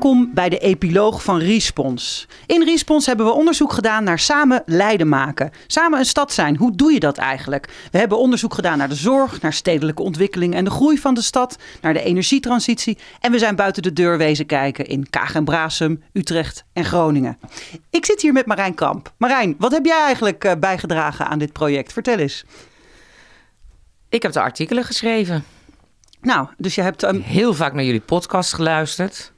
Welkom bij de epiloog van Respons. In Respons hebben we onderzoek gedaan naar samen Leiden maken. Samen een stad zijn, hoe doe je dat eigenlijk? We hebben onderzoek gedaan naar de zorg, naar stedelijke ontwikkeling en de groei van de stad, naar de energietransitie. En we zijn buiten de deur wezen kijken in Kaag en Brasem, Utrecht en Groningen. Ik zit hier met Marijn Kamp. Marijn, wat heb jij eigenlijk eh, bijgedragen aan dit project? Vertel eens. Ik heb de artikelen geschreven. Nou, dus je hebt... Um... Heel vaak naar jullie podcast geluisterd.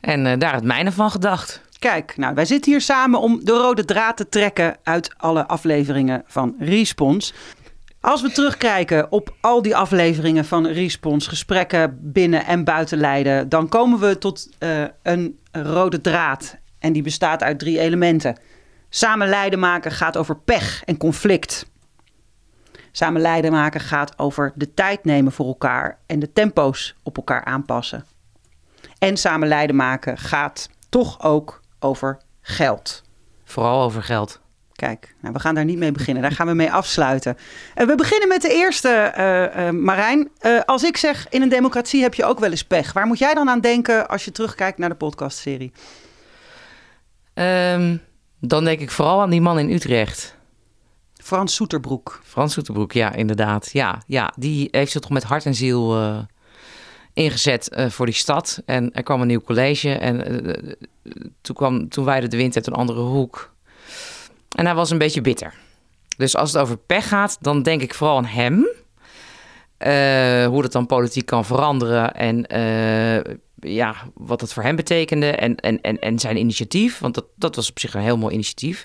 En uh, daar het mijne van gedacht. Kijk, nou, wij zitten hier samen om de rode draad te trekken uit alle afleveringen van Respons. Als we terugkijken op al die afleveringen van Respons, gesprekken binnen en buiten Leiden, dan komen we tot uh, een rode draad. En die bestaat uit drie elementen. Samen Leiden maken gaat over pech en conflict. Samen Leiden maken gaat over de tijd nemen voor elkaar en de tempo's op elkaar aanpassen. En samen Leiden maken gaat toch ook over geld. Vooral over geld. Kijk, nou, we gaan daar niet mee beginnen. Daar gaan we mee afsluiten. Uh, we beginnen met de eerste, uh, uh, Marijn. als ik zeg, in een democratie heb je ook wel eens pech. Waar moet jij dan aan denken als je terugkijkt naar de podcastserie? Um, dan denk ik vooral aan die man in Utrecht. Frans Soeterbroek. Frans Soeterbroek, ja, inderdaad. Ja, ja, die heeft zich toch met hart en ziel ingezet uh, voor die stad. En er kwam een nieuw college. En uh, toen, kwam, toen de wind uit een andere hoek. En hij was een beetje bitter. Dus als het over pech gaat, dan denk ik vooral aan hem. hoe dat dan politiek kan veranderen. En ja, wat dat voor hem betekende. En, en, en, en zijn initiatief. Want dat, dat was op zich een heel mooi initiatief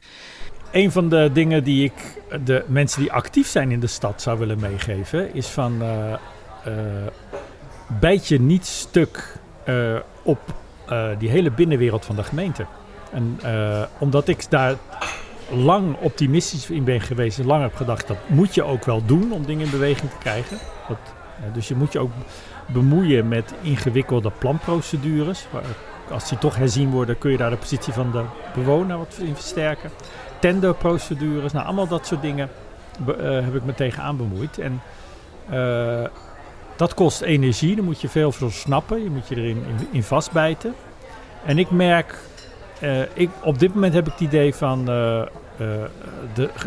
een van de dingen die ik de mensen die actief zijn in de stad zou willen meegeven, is van bijt je niet stuk uh, op die hele binnenwereld van de gemeente. En omdat ik daar lang optimistisch in ben geweest en lang heb gedacht, dat moet je ook wel doen om dingen in beweging te krijgen. Dus je moet je ook bemoeien met ingewikkelde planprocedures. Als die toch herzien worden, kun je daar de positie van de bewoner wat in versterken tenderprocedures, nou allemaal dat soort dingen heb ik me tegenaan bemoeid. En dat kost energie, daar moet je veel voor snappen, je moet je erin in, in vastbijten. En ik merk, uh, ik, op dit moment heb ik het idee van de,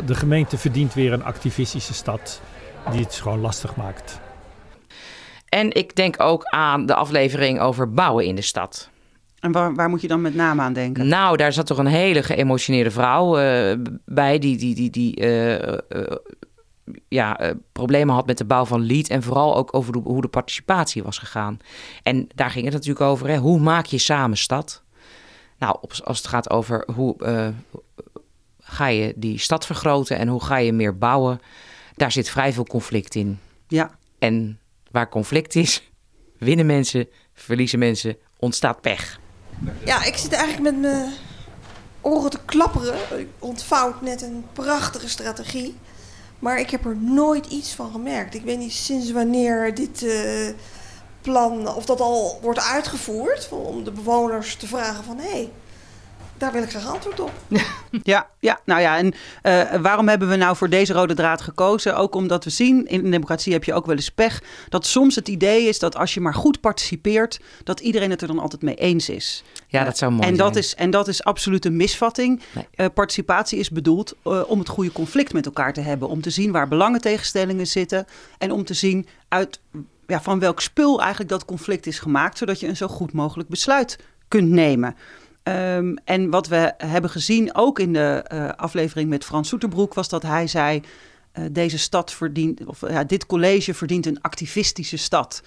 de gemeente verdient weer een activistische stad die het gewoon lastig maakt. En ik denk ook aan de aflevering over bouwen in de stad. En waar, waar, moet je dan met name aan denken? Nou, daar zat toch een hele geëmotioneerde vrouw uh, bij, die, die, die, die uh, uh, ja, problemen had met de bouw van Lied. En vooral ook over de, hoe de participatie was gegaan. En daar ging het natuurlijk over. Hè, hoe maak je samen stad? Nou, op, als het gaat over hoe ga je die stad vergroten en hoe ga je meer bouwen, daar zit vrij veel conflict in. Ja. En waar conflict is, winnen mensen, verliezen mensen, ontstaat pech. Ja, ik zit eigenlijk met mijn oren te klapperen. Ik ontvouwt net een prachtige strategie. Maar ik heb er nooit iets van gemerkt. Ik weet niet sinds wanneer dit uh, plan, of dat al wordt uitgevoerd. Om de bewoners te vragen van, hé, hey, daar wil ik graag antwoord op. Ja, ja nou ja, en uh, waarom hebben we nou voor deze rode draad gekozen? Ook omdat we zien, in een democratie heb je ook wel eens pech, dat soms het idee is dat als je maar goed participeert, dat iedereen het er dan altijd mee eens is. Ja, dat zou mooi en zijn. Dat is, en dat is absoluut een misvatting. Nee. Uh, participatie is bedoeld uh, om het goede conflict met elkaar te hebben, om te zien waar belangentegenstellingen zitten en om te zien uit ja, van welk spul eigenlijk dat conflict is gemaakt, zodat je een zo goed mogelijk besluit kunt nemen. Um, en wat we hebben gezien, ook in de uh, aflevering met Frans Soeterbroek, was dat hij zei: uh, deze stad verdient, of ja, dit college verdient een activistische stad.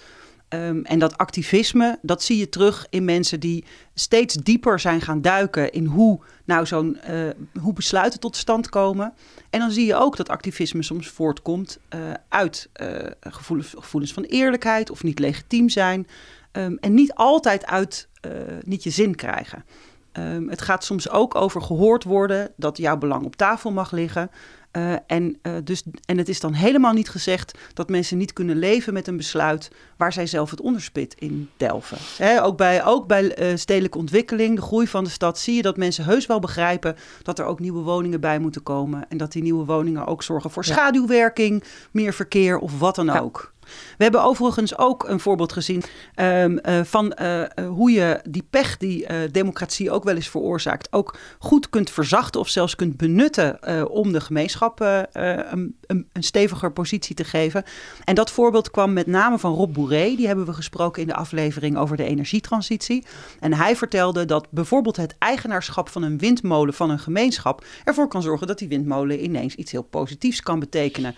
Um, en dat activisme, dat zie je terug in mensen die steeds dieper zijn gaan duiken in hoe, nou zo'n, uh, hoe besluiten tot stand komen. En dan zie je ook dat activisme soms voortkomt uit gevoelens, van eerlijkheid of niet legitiem zijn. Um, en niet altijd uit niet je zin krijgen. Um, het gaat soms ook over gehoord worden, dat jouw belang op tafel mag liggen. Uh, en, uh, dus, en het is dan helemaal niet gezegd dat mensen niet kunnen leven met een besluit waar zij zelf het onderspit in delven. Ook bij, ook bij uh, stedelijke ontwikkeling, de groei van de stad, zie je dat mensen heus wel begrijpen dat er ook nieuwe woningen bij moeten komen. En dat die nieuwe woningen ook zorgen voor schaduwwerking, meer verkeer of wat dan ook. We hebben overigens ook een voorbeeld gezien um, uh, van uh, hoe je die pech die uh, democratie ook wel eens veroorzaakt, ook goed kunt verzachten of zelfs kunt benutten om de gemeenschap een, een, een, steviger positie te geven. En dat voorbeeld kwam met name van Rob Bourré. Die hebben we gesproken in de aflevering over de energietransitie. En hij vertelde dat bijvoorbeeld het eigenaarschap van een windmolen van een gemeenschap ervoor kan zorgen dat die windmolen ineens iets heel positiefs kan betekenen.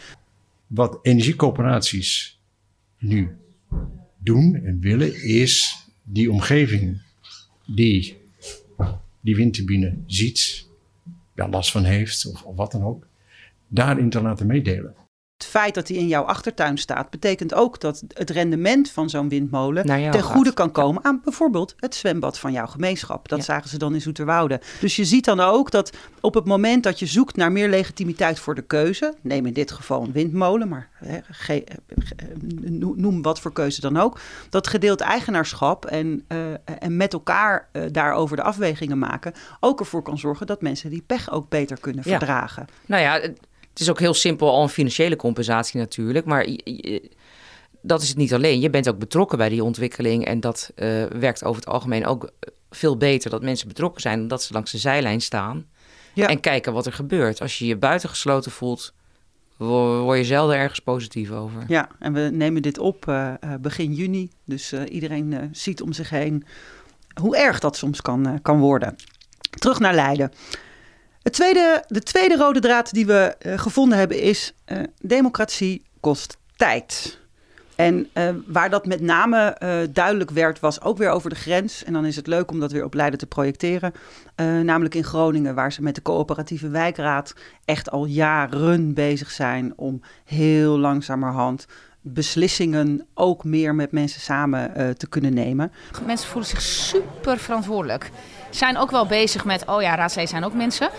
Wat energiecoöperaties nu doen en willen, is die omgeving die die windturbine ziet, daar last van heeft of wat dan ook, daarin te laten meedelen het feit dat hij in jouw achtertuin staat, betekent ook dat het rendement van zo'n windmolen ten goede kan komen aan bijvoorbeeld het zwembad van jouw gemeenschap. Dat zagen ze dan in Zoeterwoude. Dus je ziet dan ook dat op het moment dat je zoekt naar meer legitimiteit voor de keuze, neem in dit geval een windmolen, maar hè, noem wat voor keuze dan ook, dat gedeeld eigenaarschap en, uh, en met elkaar uh, daarover de afwegingen maken, ook ervoor kan zorgen dat mensen die pech ook beter kunnen verdragen. Nou ja, het is ook heel simpel al een financiële compensatie natuurlijk. Maar dat is het niet alleen. Je bent ook betrokken bij die ontwikkeling. En dat uh, werkt over het algemeen ook veel beter dat mensen betrokken zijn. Omdat ze langs de zijlijn staan. Ja. En kijken wat er gebeurt. Als je je buitengesloten voelt, word je zelden ergens positief over. Ja, en we nemen dit op uh, begin juni. Dus uh, iedereen ziet om zich heen hoe erg dat soms kan, kan worden. Terug naar Leiden. Het tweede, de tweede rode draad die we uh, gevonden hebben is: uh, democratie kost tijd. En uh, waar dat met name duidelijk werd, was ook weer over de grens. En dan is het leuk om dat weer op Leiden te projecteren. namelijk in Groningen, waar ze met de coöperatieve wijkraad echt al jaren bezig zijn om heel langzamerhand beslissingen ook meer met mensen samen te kunnen nemen. Mensen voelen zich super verantwoordelijk zijn ook wel bezig met, oh ja, raadsleden zijn ook mensen.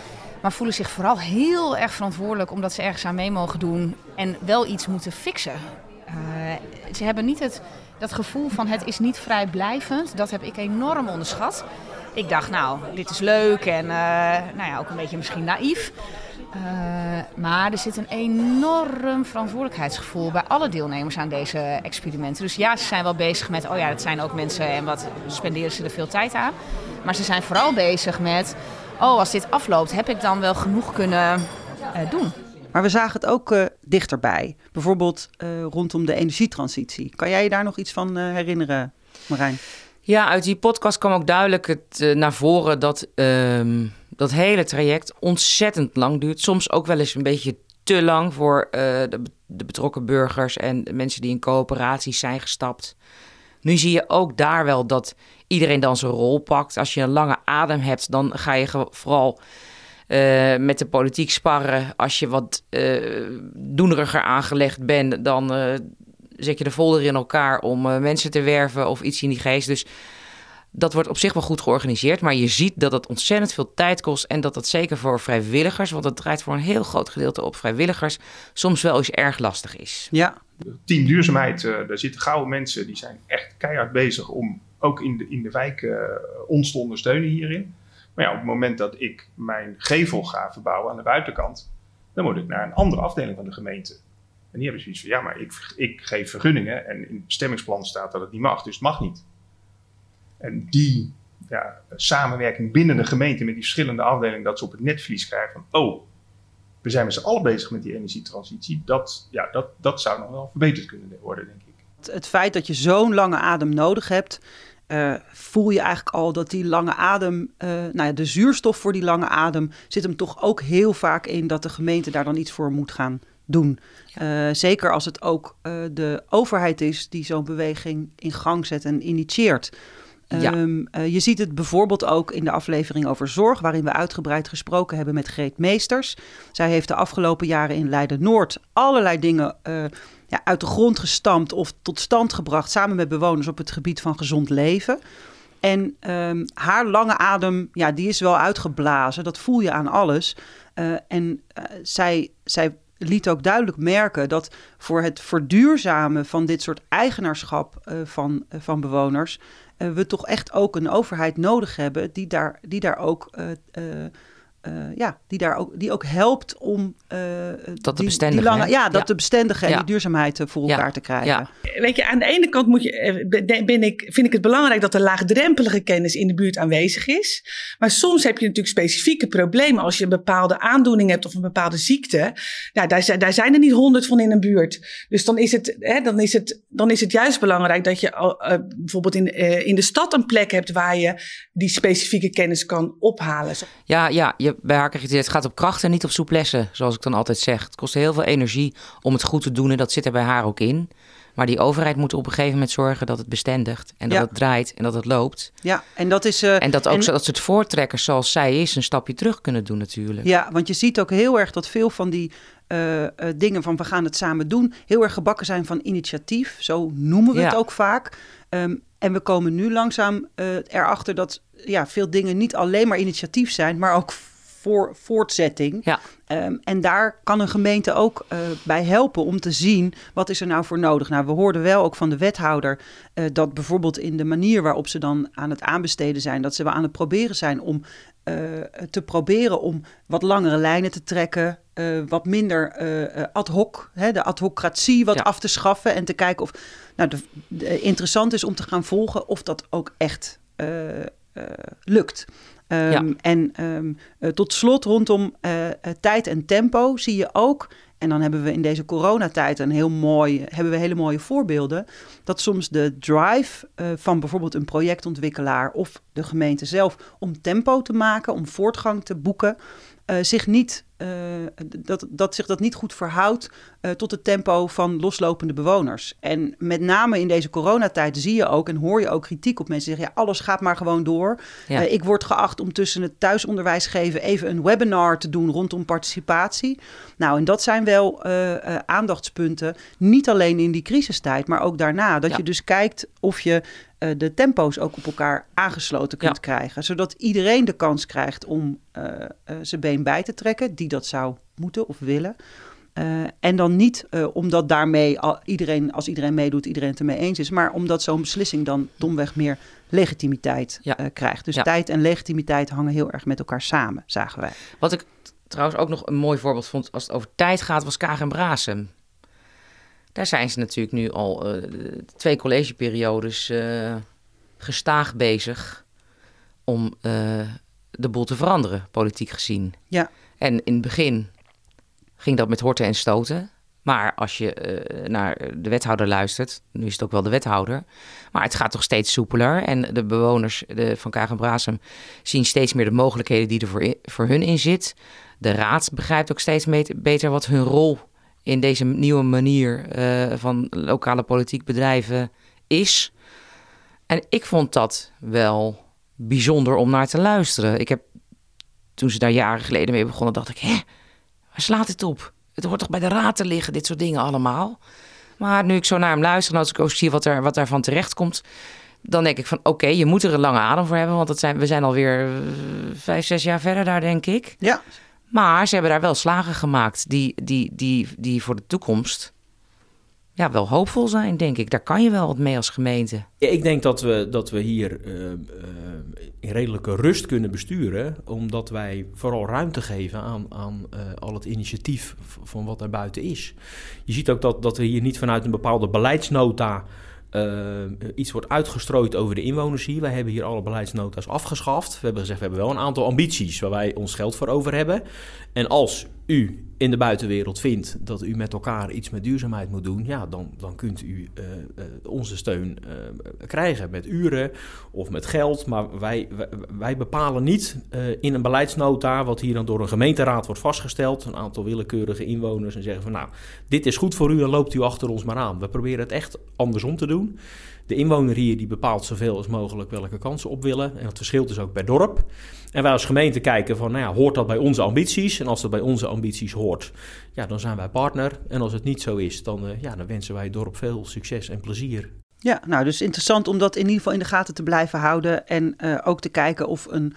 Maar voelen zich vooral heel erg verantwoordelijk omdat ze ergens aan mee mogen doen en wel iets moeten fixen. Uh, ze hebben niet het, dat gevoel van het is niet vrijblijvend. Dat heb ik enorm onderschat. Ik dacht, nou, dit is leuk en uh, nou ja, ook een beetje misschien naïef. Uh, maar er zit een enorm verantwoordelijkheidsgevoel bij alle deelnemers aan deze experimenten. Dus ja, ze zijn wel bezig met, oh ja, dat zijn ook mensen en wat spenderen ze er veel tijd aan. Maar ze zijn vooral bezig met, oh, als dit afloopt, heb ik dan wel genoeg kunnen uh, doen. Maar we zagen het ook uh, dichterbij. Bijvoorbeeld uh, rondom de energietransitie. Kan jij je daar nog iets van herinneren, Marijn? Ja, uit die podcast kwam ook duidelijk het, naar voren dat um, dat hele traject ontzettend lang duurt. Soms ook wel eens een beetje te lang voor de, de betrokken burgers en de mensen die in coöperaties zijn gestapt. Nu zie je ook daar wel dat iedereen dan zijn rol pakt. Als je een lange adem hebt, dan ga je vooral uh, met de politiek sparren. Als je wat uh, doeneriger aangelegd bent, dan zet je de folder in elkaar om mensen te werven of iets in die geest. Dus dat wordt op zich wel goed georganiseerd. Maar je ziet dat het ontzettend veel tijd kost. En dat dat zeker voor vrijwilligers, want het draait voor een heel groot gedeelte op vrijwilligers, soms wel eens erg lastig is. Ja. Team Duurzaamheid, daar zitten gouden mensen die zijn echt keihard bezig om ook in de, in de wijk uh, ons te ondersteunen hierin. Maar ja, op het moment dat ik mijn gevel ga verbouwen aan de buitenkant, dan moet ik naar een andere afdeling van de gemeente. En die hebben zoiets van, ja, maar ik, ik geef vergunningen en in het bestemmingsplan staat dat het niet mag, dus het mag niet. En die ja, samenwerking binnen de gemeente met die verschillende afdelingen, dat ze op het netvlies krijgen van, oh, we zijn met z'n allen bezig met die energietransitie, dat, ja, dat, dat zou nog wel verbeterd kunnen worden, denk ik. Het feit dat je zo'n lange adem nodig hebt, uh, voel je eigenlijk al dat die lange adem, uh, nou ja, de zuurstof voor die lange adem, zit hem toch ook heel vaak in dat de gemeente daar dan iets voor moet gaan doen. Uh, zeker als het ook de overheid is die zo'n beweging in gang zet en initieert. Ja. Um, je ziet het bijvoorbeeld ook in de aflevering over zorg, waarin we uitgebreid gesproken hebben met Greet Meesters. Zij heeft de afgelopen jaren in Leiden-Noord allerlei dingen ja, uit de grond gestampt of tot stand gebracht samen met bewoners op het gebied van gezond leven. En ehm, haar lange adem, ja, die is wel uitgeblazen. Dat voel je aan alles. en zij, zij liet ook duidelijk merken dat voor het verduurzamen van dit soort eigenaarschap van, van bewoners. We toch echt ook een overheid nodig hebben die daar, die daar ook uh, ja, die, daar ook, die ook helpt om uh, dat die, die lange, ja, dat de bestendigen en die duurzaamheid voor elkaar te krijgen. Weet je, aan de ene kant moet je, ben ik, vind ik het belangrijk dat er laagdrempelige kennis in de buurt aanwezig is. Maar soms heb je natuurlijk specifieke problemen als je een bepaalde aandoening hebt of een bepaalde ziekte. Nou, daar, daar zijn er niet honderd van in een buurt. Dus dan is het, hè, dan is het, dan is het juist belangrijk dat je uh, bijvoorbeeld in, in de stad een plek hebt waar je die specifieke kennis kan ophalen. Ja, ja je, bij haar je het, gaat op kracht en niet op souplesse, zoals ik dan altijd zeg. Het kost heel veel energie om het goed te doen en dat zit er bij haar ook in. Maar die overheid moet op een gegeven moment zorgen dat het bestendigt en dat het draait en dat het loopt. Ja, en dat is. Uh, en dat ook en... dat soort voortrekkers zoals zij is een stapje terug kunnen doen natuurlijk. Ja, want je ziet ook heel erg dat veel van die uh, uh, dingen van we gaan het samen doen heel erg gebakken zijn van initiatief. Zo noemen we het ook vaak. Um, en we komen nu langzaam erachter dat ja, veel dingen niet alleen maar initiatief zijn, maar ook voor voortzetting. Ja. Um, en daar kan een gemeente ook uh, bij helpen om te zien wat is er nou voor nodig. Nou, we hoorden wel ook van de wethouder uh, dat bijvoorbeeld in de manier waarop ze dan aan het aanbesteden zijn, dat ze wel aan het proberen zijn om uh, te proberen om wat langere lijnen te trekken, wat minder ad hoc, hè, de adhocratie wat ja. af te schaffen en te kijken of, nou, de, de, interessant is om te gaan volgen of dat ook echt lukt. Um, En um, uh, tot slot rondom uh, tijd en tempo zie je ook, en dan hebben we in deze coronatijd een heel mooi, hebben we hele mooie voorbeelden, dat soms de drive uh, van bijvoorbeeld een projectontwikkelaar of de gemeente zelf om tempo te maken, om voortgang te boeken, uh, zich niet, uh, dat, dat zich dat niet goed verhoudt uh, tot het tempo van loslopende bewoners. En met name in deze coronatijd zie je ook en hoor je ook kritiek op mensen die zeggen: ja, alles gaat maar gewoon door. Ja. ik word geacht om tussen het thuisonderwijs geven even een webinar te doen rondom participatie. Nou, en dat zijn wel aandachtspunten, niet alleen in die crisistijd, maar ook daarna. Dat ja. je dus kijkt of je uh, de tempo's ook op elkaar aangesloten kunt ja. krijgen. Zodat iedereen de kans krijgt om uh, zijn been bij te trekken, die dat zou moeten of willen. en dan niet omdat daarmee al iedereen, als iedereen meedoet, iedereen het ermee eens is, maar omdat zo'n beslissing dan domweg meer legitimiteit ja. krijgt. Dus tijd en legitimiteit hangen heel erg met elkaar samen, zagen wij. Wat ik trouwens ook nog een mooi voorbeeld vond als het over tijd gaat, was Kaag en Brasem. Daar zijn ze natuurlijk nu al uh, twee collegeperiodes uh, gestaag bezig om uh, de boel te veranderen, politiek gezien. Ja. En in het begin ging dat met horten en stoten. Maar als je naar de wethouder luistert, nu is het ook wel de wethouder, maar het gaat toch steeds soepeler. En de bewoners de, van Kagen zien steeds meer de mogelijkheden die er voor, in, voor hun in zit. De raad begrijpt ook steeds beter wat hun rol in deze nieuwe manier uh, van lokale politiek bedrijven is. En ik vond dat wel bijzonder om naar te luisteren. Ik heb, toen ze daar jaren geleden mee begonnen, dacht ik, hè, waar slaat het op? Het hoort toch bij de raad te liggen, dit soort dingen allemaal. Maar nu ik zo naar hem luister en als ik ook zie wat, er, wat daarvan terecht komt, dan denk ik van oké, je moet er een lange adem voor hebben, want het zijn, we zijn alweer uh, vijf, zes jaar verder daar, denk ik. Ja, maar ze hebben daar wel slagen gemaakt die, die, die, die voor de toekomst ja, wel hoopvol zijn, denk ik. Daar kan je wel wat mee als gemeente. Ja, ik denk dat we, dat we hier uh, uh, in redelijke rust kunnen besturen, omdat wij vooral ruimte geven aan, aan uh, al het initiatief van wat er buiten is. Je ziet ook dat, dat we hier niet vanuit een bepaalde beleidsnota iets wordt uitgestrooid over de inwoners hier. Wij hebben hier alle beleidsnota's afgeschaft. We hebben gezegd, we hebben wel een aantal ambities waar wij ons geld voor over hebben. En als u in de buitenwereld vindt dat u met elkaar iets met duurzaamheid moet doen, ja, dan, dan kunt u uh, uh, onze steun uh, krijgen met uren of met geld. Maar wij, wij, wij bepalen niet in een beleidsnota, wat hier dan door een gemeenteraad wordt vastgesteld, een aantal willekeurige inwoners, en zeggen van nou, dit is goed voor u en loopt u achter ons maar aan. We proberen het echt andersom te doen. De inwoner hier die bepaalt zoveel als mogelijk welke kansen op willen. En dat verschilt dus ook per dorp. En wij als gemeente kijken van, nou ja, hoort dat bij onze ambities? En als dat bij onze ambities hoort, ja, dan zijn wij partner. En als het niet zo is, dan, uh, ja, dan wensen wij het dorp veel succes en plezier. Ja, nou, dus interessant om dat in ieder geval in de gaten te blijven houden. En uh, ook te kijken of een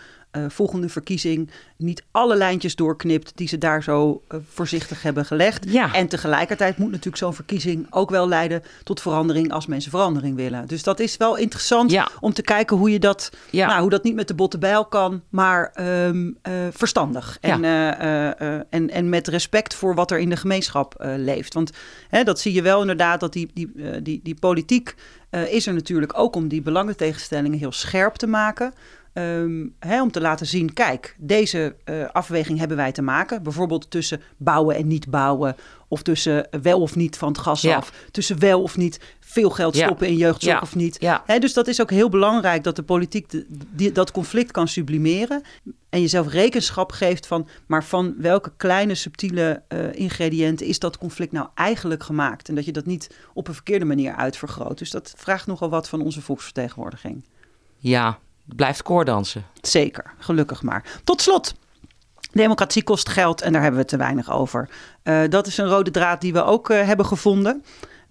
volgende verkiezing niet alle lijntjes doorknipt die ze daar zo uh, voorzichtig hebben gelegd. Ja. En tegelijkertijd moet natuurlijk zo'n verkiezing ook wel leiden tot verandering als mensen verandering willen. Dus dat is wel interessant Ja. om te kijken hoe je dat, Ja. nou, hoe dat niet met de botte bijl kan, maar ehm, eh, verstandig. En, eh, eh, eh, en, en met respect voor wat er in de gemeenschap eh, leeft. Want hè, dat zie je wel inderdaad, dat die, die, eh, die, die politiek eh, is er natuurlijk ook om die belangentegenstellingen heel scherp te maken. Ehm, om te laten zien, kijk, deze eh, afweging hebben wij te maken. Bijvoorbeeld tussen bouwen en niet bouwen. Of tussen wel of niet van het gas Ja. af. Tussen wel of niet veel geld Ja. stoppen in jeugdzorg Ja. of niet. Dus dat is ook heel belangrijk dat de politiek de- die, dat conflict kan sublimeren. En jezelf rekenschap geeft van, maar van welke kleine subtiele eh, ingrediënten is dat conflict nou eigenlijk gemaakt? En dat je dat niet op een verkeerde manier uitvergroot. Dus dat vraagt nogal wat van onze volksvertegenwoordiging. Ja, blijft koordansen. Zeker, gelukkig maar. Tot slot. Democratie kost geld en daar hebben we te weinig over. Eh, dat is een rode draad die we ook eh, hebben gevonden.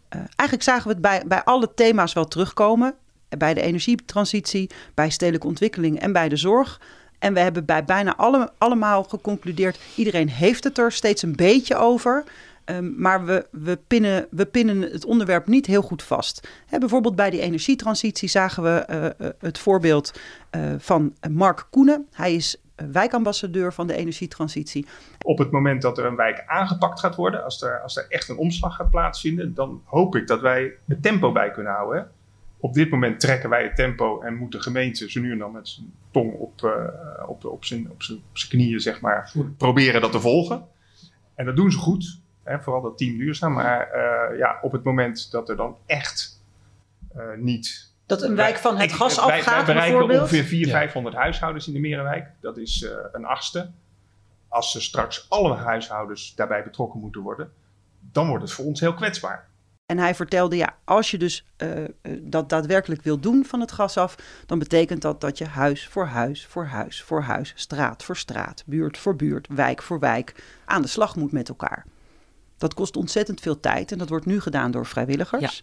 Eh, eigenlijk zagen we het bij, bij alle thema's wel terugkomen. Bij de energietransitie, bij stedelijke ontwikkeling en bij de zorg. En we hebben bij bijna alle, allemaal geconcludeerd... iedereen heeft het er steeds een beetje over... Ehm, maar we, we, pinnen, we pinnen het onderwerp niet heel goed vast. Hè, bijvoorbeeld bij die energietransitie zagen we eh, eh, het voorbeeld eh, van Mark Koenen. Hij is wijkambassadeur van de energietransitie. Op het moment dat er een wijk aangepakt gaat worden, als er, als er echt een omslag gaat plaatsvinden, dan hoop ik dat wij het tempo bij kunnen houden. hè. Op dit moment trekken wij het tempo en moet de gemeente zo nu en dan met zijn tong op, eh, op, op, zijn, op, zijn, op zijn knieën, zeg maar, proberen dat te volgen. En dat doen ze goed, hè, vooral dat team duurzaam. Maar eh, ja, op het moment dat er dan echt eh, niet Dat een wijk van het gas afgaat Wij bereiken bijvoorbeeld. ongeveer 400, Ja. 500 huishoudens in de Merenwijk. Dat is eh, een achtste. Als er straks alle huishoudens daarbij betrokken moeten worden, dan wordt het voor ons heel kwetsbaar. En hij vertelde, ja, als je dus dat daadwerkelijk wil doen van het gas af, dan betekent dat dat je huis voor huis voor huis voor huis, straat voor straat, buurt voor buurt, wijk voor wijk aan de slag moet met elkaar. Dat kost ontzettend veel tijd en dat wordt nu gedaan door vrijwilligers.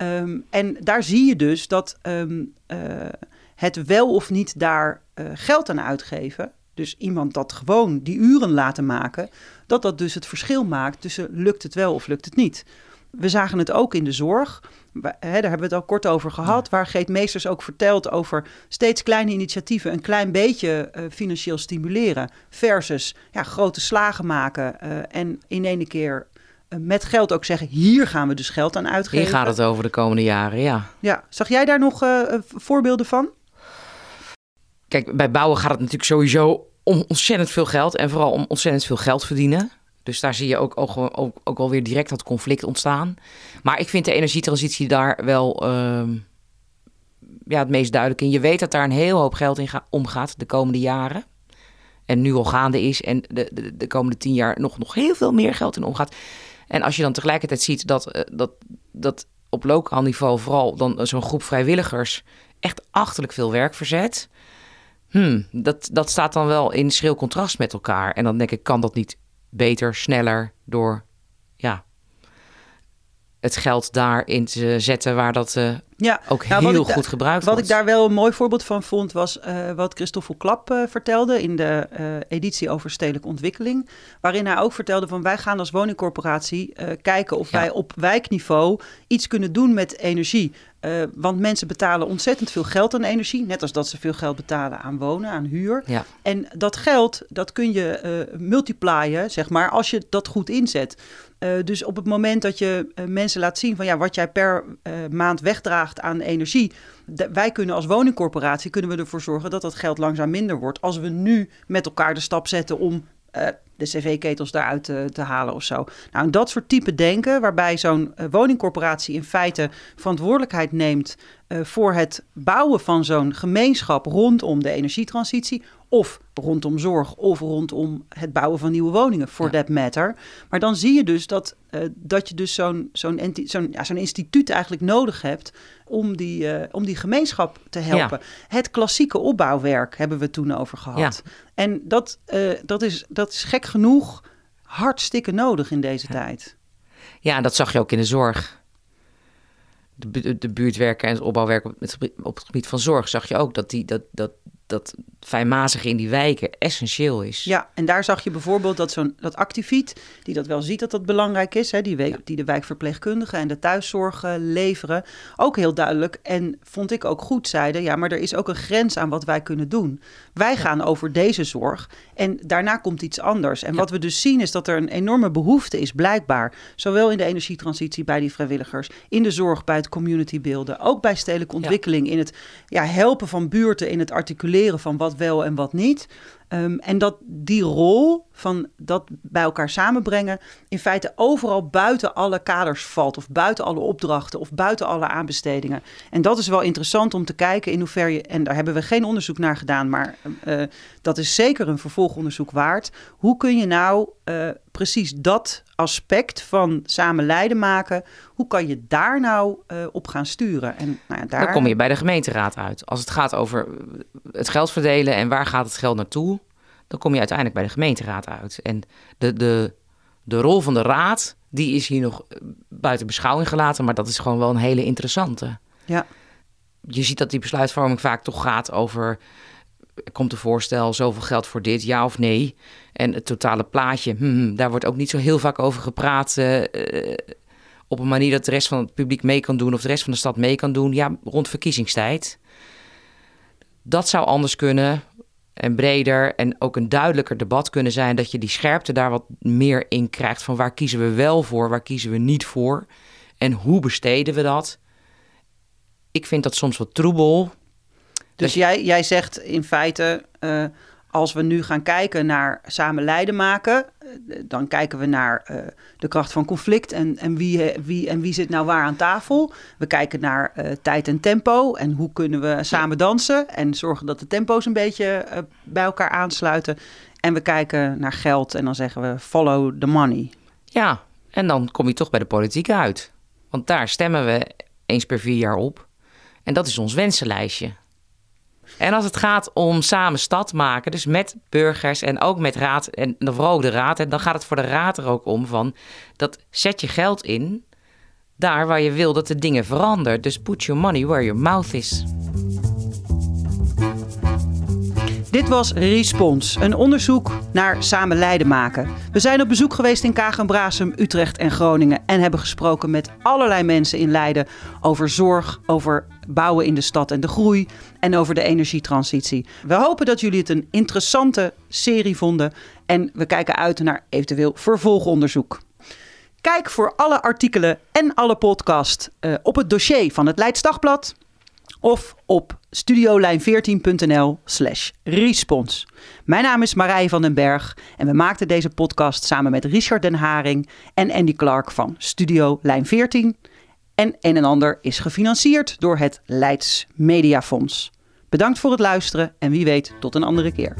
Ehm, en daar zie je dus dat ehm, eh, het wel of niet daar eh, geld aan uitgeven, dus iemand dat gewoon die uren laten maken, dat dat dus het verschil maakt tussen lukt het wel of lukt het niet. We zagen het ook in de zorg. Daar hebben we het al kort over gehad. Waar Geet Meesters ook vertelt over steeds kleine initiatieven. Een klein beetje eh, financieel stimuleren. Versus ja, grote slagen maken. en in ene keer met geld ook zeggen: hier gaan we dus geld aan uitgeven. Hier gaat het over de komende jaren, ja. Ja, zag jij daar nog eh, eh, voorbeelden van? Kijk, bij bouwen gaat het natuurlijk sowieso om ontzettend veel geld en vooral om ontzettend veel geld verdienen. Dus daar zie je ook, ook, ook, ook wel weer direct dat conflict ontstaan. Maar ik vind de energietransitie daar wel ehm, ja, het meest duidelijk in. Je weet dat daar een heel hoop geld in ga- omgaat de komende jaren. En nu al gaande is en de, de, de komende tien jaar nog, nog heel veel meer geld in omgaat. En als je dan tegelijkertijd ziet dat, eh, dat, dat op lokaal niveau vooral dan zo'n groep vrijwilligers echt achterlijk veel werk verzet. Hmm, dat, dat staat dan wel in schril contrast met elkaar. En dan denk ik, kan dat niet beter, sneller door het geld daarin te zetten waar dat eh, Ja, ook Nou, wat heel goed gebruikt Wat wordt. ik daar wel een mooi voorbeeld van vond, was eh, wat Christoffel Klap eh, vertelde in de editie over stedelijke ontwikkeling. Waarin hij ook vertelde van wij gaan als woningcorporatie kijken of Ja. wij op wijkniveau iets kunnen doen met energie. Want mensen betalen ontzettend veel geld aan energie, net als dat ze veel geld betalen aan wonen, aan huur. Ja. En dat geld, dat kun je multiplyen, zeg maar, als je dat goed inzet. Eh, dus op het moment dat je eh, mensen laat zien van ja, wat jij per eh, maand wegdraagt aan energie. wij kunnen als woningcorporatie kunnen we ervoor zorgen dat dat geld langzaam minder wordt. Als we nu met elkaar de stap zetten om de cv-ketels daaruit te, te halen of zo. Nou, dat soort type denken, waarbij zo'n woningcorporatie in feite verantwoordelijkheid neemt voor het bouwen van zo'n gemeenschap rondom de energietransitie. Of rondom zorg, of rondom het bouwen van nieuwe woningen, for Ja. that matter. Maar dan zie je dus dat, eh, dat je dus zo'n zo'n zo'n ja, zo'n instituut eigenlijk nodig hebt om die, eh, om die gemeenschap te helpen. Het klassieke opbouwwerk hebben we toen over gehad. En dat, eh, dat, is, dat is gek genoeg hartstikke nodig in deze tijd. Ja, en dat zag je ook in de zorg. De, de buurtwerken en het opbouwwerk op het, op het gebied van zorg, zag je ook dat die, dat, dat, dat fijnmazig in die wijken essentieel is. Ja, en daar zag je bijvoorbeeld dat zo'n dat activiet, die dat wel ziet dat dat belangrijk is, hè, die, die de wijkverpleegkundigen en de thuiszorg leveren, ook heel duidelijk en vond ik ook goed zeiden, ja, maar er is ook een grens aan wat wij kunnen doen. Wij gaan over deze zorg en daarna komt iets anders. En wat we dus zien is dat er een enorme behoefte is, blijkbaar, zowel in de energietransitie bij die vrijwilligers, in de zorg bij het community beelden, ook bij stedelijke ontwikkeling, in het ja, helpen van buurten, in het articuleren van wat wel en wat niet. Ehm, en dat die rol van dat bij elkaar samenbrengen in feite overal buiten alle kaders valt, of buiten alle opdrachten, of buiten alle aanbestedingen. En dat is wel interessant om te kijken in hoeverre je, en daar hebben we geen onderzoek naar gedaan, maar uh, dat is zeker een vervolgonderzoek waard. Hoe kun je nou uh, precies dat aspect van samen leiden maken, hoe kan je daar nou op gaan sturen? En nou ja, daar... Kom je bij de gemeenteraad uit. Als het gaat over het geld verdelen en waar gaat het geld naartoe, dan kom je uiteindelijk bij de gemeenteraad uit. En de, de, de rol van de raad, die is hier nog buiten beschouwing gelaten, maar dat is gewoon wel een hele interessante. Ja. Je ziet dat die besluitvorming vaak toch gaat over komt een voorstel, zoveel geld voor dit, ja of nee. En het totale plaatje, hmm, daar wordt ook niet zo heel vaak over gepraat. Uh, op een manier dat de rest van het publiek mee kan doen of de rest van de stad mee kan doen. Ja, rond verkiezingstijd. Dat zou anders kunnen en breder en ook een duidelijker debat kunnen zijn. Dat je die scherpte daar wat meer in krijgt van waar kiezen we wel voor, waar kiezen we niet voor. En hoe besteden we dat? Ik vind dat soms wat troebel. Dus jij, jij zegt in feite, uh, als we nu gaan kijken naar samen leiden maken, dan kijken we naar uh, de kracht van conflict en, en, wie, wie, en wie zit nou waar aan tafel. We kijken naar tijd en tempo en hoe kunnen we samen dansen en zorgen dat de tempo's een beetje bij elkaar aansluiten. En we kijken naar geld en dan zeggen we follow the money. Ja, en dan kom je toch bij de politiek uit. Want daar stemmen we eens per vier jaar op. En dat is ons wensenlijstje. En als het gaat om samen stad maken, dus met burgers en ook met raad en ook de raad, en dan gaat het voor de raad er ook om van dat zet je geld in daar waar je wil dat de dingen veranderen. Dus put your money where your mouth is. Dit was Respons, een onderzoek naar samen leiden maken. We zijn op bezoek geweest in Kagen, Utrecht en Groningen en hebben gesproken met allerlei mensen in Leiden over zorg, over bouwen in de stad en de groei en over de energietransitie. We hopen dat jullie het een interessante serie vonden en we kijken uit naar eventueel vervolgonderzoek. Kijk voor alle artikelen en alle podcast uh, op het dossier van het Leids Dagblad of op studiolijn14.nl slash respons. Mijn naam is Marij van den Berg en we maakten deze podcast samen met Richard den Haring en Andy Clark van Studio Lijn 14. En een en ander is gefinancierd door het Leids Mediafonds. Bedankt voor het luisteren en wie weet tot een andere keer.